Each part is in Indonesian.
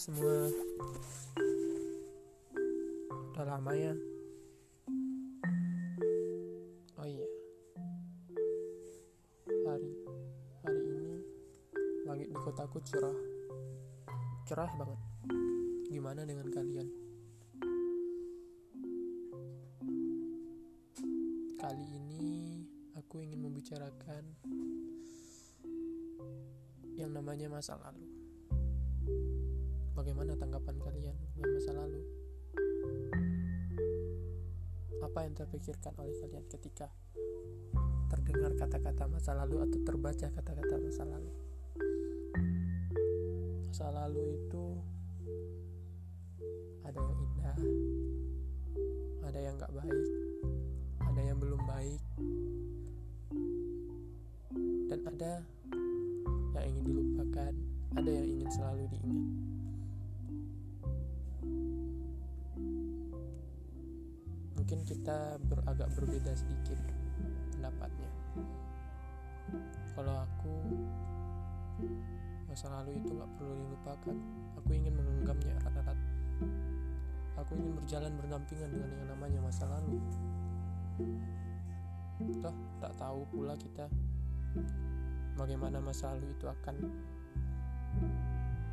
semua. Udah lama ya? Oh iya. Hari Hari ini Langit di kotaku cerah. Cerah banget. Gimana dengan kalian? Kali ini Aku ingin membicarakan Yang namanya masa lalu Bagaimana tanggapan kalian dengan masa lalu? Apa yang terpikirkan oleh kalian ketika terdengar kata-kata masa lalu atau terbaca kata-kata masa lalu? Masa lalu itu ada yang indah, ada yang gak baik, ada yang belum baik, dan ada yang ingin dilupakan, ada yang ingin selalu diingat. Mungkin kita ber, agak berbeda sedikit pendapatnya. Kalau aku masa lalu itu nggak perlu dilupakan. Aku ingin menggenggamnya erat-erat aku ingin berjalan berdampingan dengan yang namanya masa lalu. Toh tak tahu pula kita bagaimana masa lalu itu akan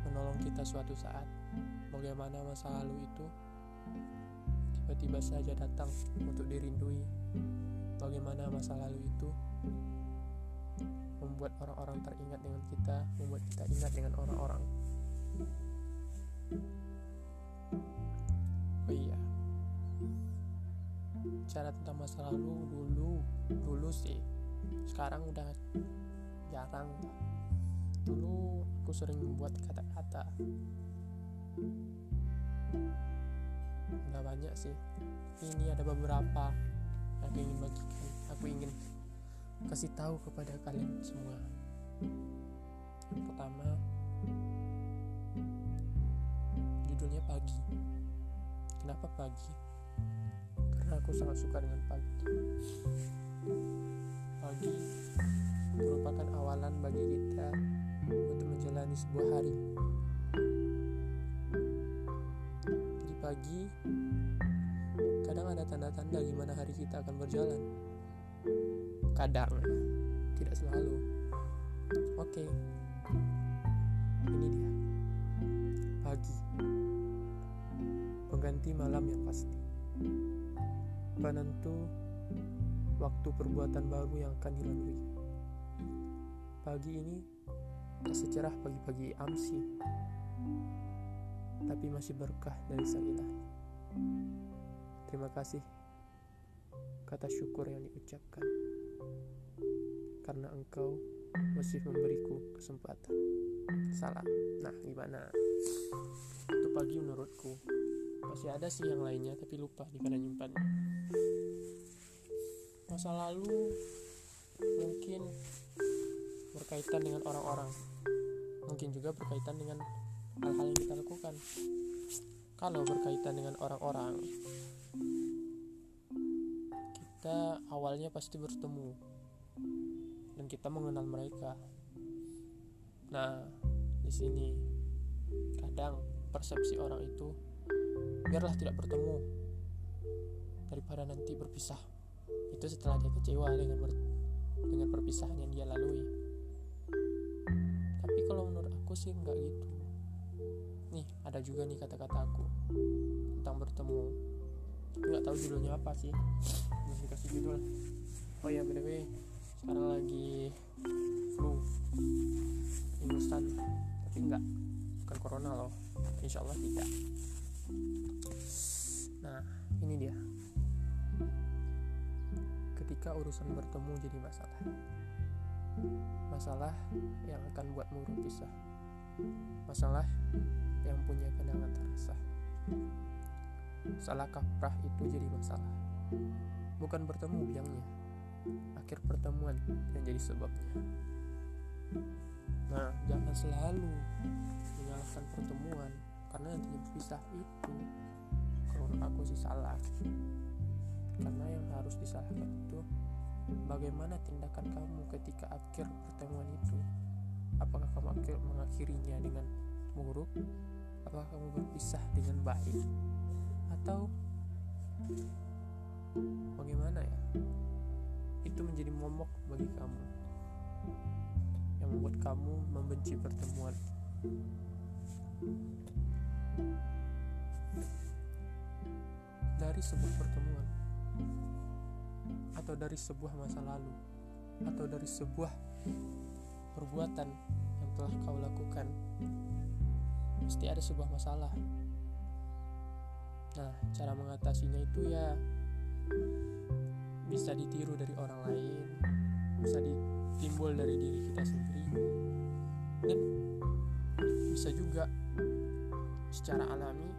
menolong kita suatu saat. Bagaimana masa lalu itu tiba-tiba saja datang untuk dirindui. Bagaimana masa lalu itu membuat orang-orang teringat dengan kita, membuat kita ingat dengan orang-orang. Oh iya, cara tentang masa lalu dulu, dulu sih. Sekarang udah jarang. Dulu aku sering membuat kata-kata nggak banyak sih. Ini ada beberapa yang ingin bagikan aku ingin kasih tahu kepada kalian semua. Yang pertama judulnya pagi. Kenapa pagi? Karena aku sangat suka dengan pagi. Pagi merupakan awalan bagi kita untuk menjalani sebuah hari pagi, kadang ada tanda-tanda gimana hari kita akan berjalan. Kadang, tidak selalu. Oke, ini dia. Pagi, pengganti malam yang pasti. Penentu waktu perbuatan baru yang akan dilalui. Pagi ini tak secerah pagi-pagi amsi tapi masih berkah dari Sang. Terima kasih kata syukur yang diucapkan karena engkau masih memberiku kesempatan. Salam. Nah, gimana? Itu pagi menurutku. Masih ada sih yang lainnya tapi lupa di mana nyimpan. Masa lalu mungkin berkaitan dengan orang-orang. Mungkin juga berkaitan dengan hal-hal yang kita lakukan. Kalau berkaitan dengan orang-orang, kita awalnya pasti bertemu dan kita mengenal mereka. Nah, di sini kadang persepsi orang itu biarlah tidak bertemu daripada nanti berpisah. Itu setelah dia kecewa dengan ber, dengan perpisahan yang dia lalui. Tapi kalau menurut aku sih nggak gitu nih ada juga nih kata-kata aku tentang bertemu. Nggak tahu judulnya apa sih. Belum dikasih judul. Oh ya btw sekarang lagi flu. Ingusan tapi enggak bukan corona loh. Insya Allah tidak. Nah ini dia. Ketika urusan bertemu jadi masalah. Masalah yang akan buatmu berpisah masalah yang punya kenangan terasa. Salah kaprah itu jadi masalah. Bukan bertemu biangnya, akhir pertemuan yang jadi sebabnya. Nah, jangan selalu menyalahkan pertemuan karena nantinya berpisah itu. Kalau aku sih salah. Karena yang harus disalahkan itu bagaimana tindakan kamu ketika akhir pertemuan itu. Apakah kamu akhir mengakhirinya dengan buruk? Apakah kamu berpisah dengan baik? Atau bagaimana ya? Itu menjadi momok bagi kamu. Yang membuat kamu membenci pertemuan. Dari sebuah pertemuan. Atau dari sebuah masa lalu. Atau dari sebuah perbuatan yang telah kau lakukan pasti ada sebuah masalah. Nah cara mengatasinya itu ya bisa ditiru dari orang lain bisa ditimbul dari diri kita sendiri dan bisa juga secara alami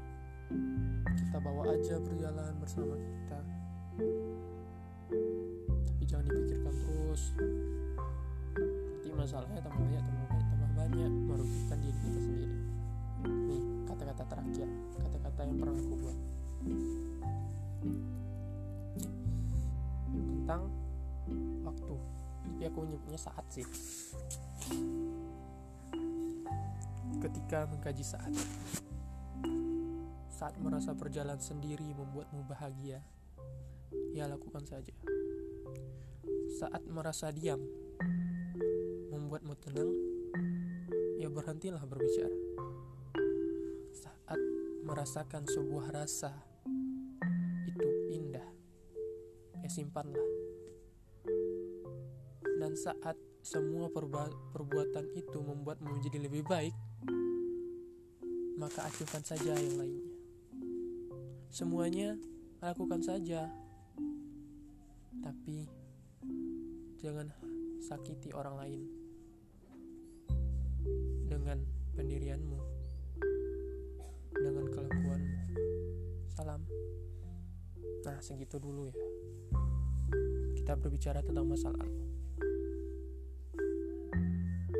kita bawa aja berjalan bersama kita. Tapi jangan dipikirkan terus masalahnya tambah banyak tambah banyak tambah banyak merugikan diri kita sendiri. Nih kata-kata terakhir kata-kata yang pernah aku buat. Tentang waktu. Tapi aku menyebutnya saat sih. Ketika mengkaji saat. Saat merasa berjalan sendiri membuatmu bahagia ya lakukan saja. Saat merasa diam membuatmu tenang ya berhentilah berbicara. Saat merasakan sebuah rasa itu indah ya simpanlah. Dan saat semua perbuatan itu membuatmu menjadi lebih baik, maka acuhkan saja yang lainnya. Semuanya lakukan saja, tapi jangan sakiti orang lain dengan pendirianmu, dengan kelakuanmu. Salam. Nah, segitu dulu ya. Kita berbicara tentang masa lalu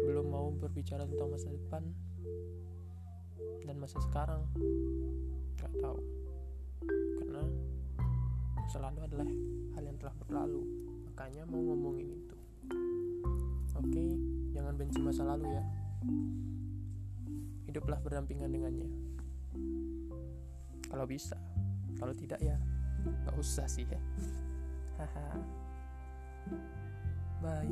belum mau berbicara tentang masa depan dan masa sekarang nggak tahu karena selalu adalah hal yang telah berlalu makanya mau ngomongin itu oke jangan benci masa lalu ya hiduplah berdampingan dengannya. Kalau bisa kalau tidak ya nggak usah sih ya. Haha. Bye.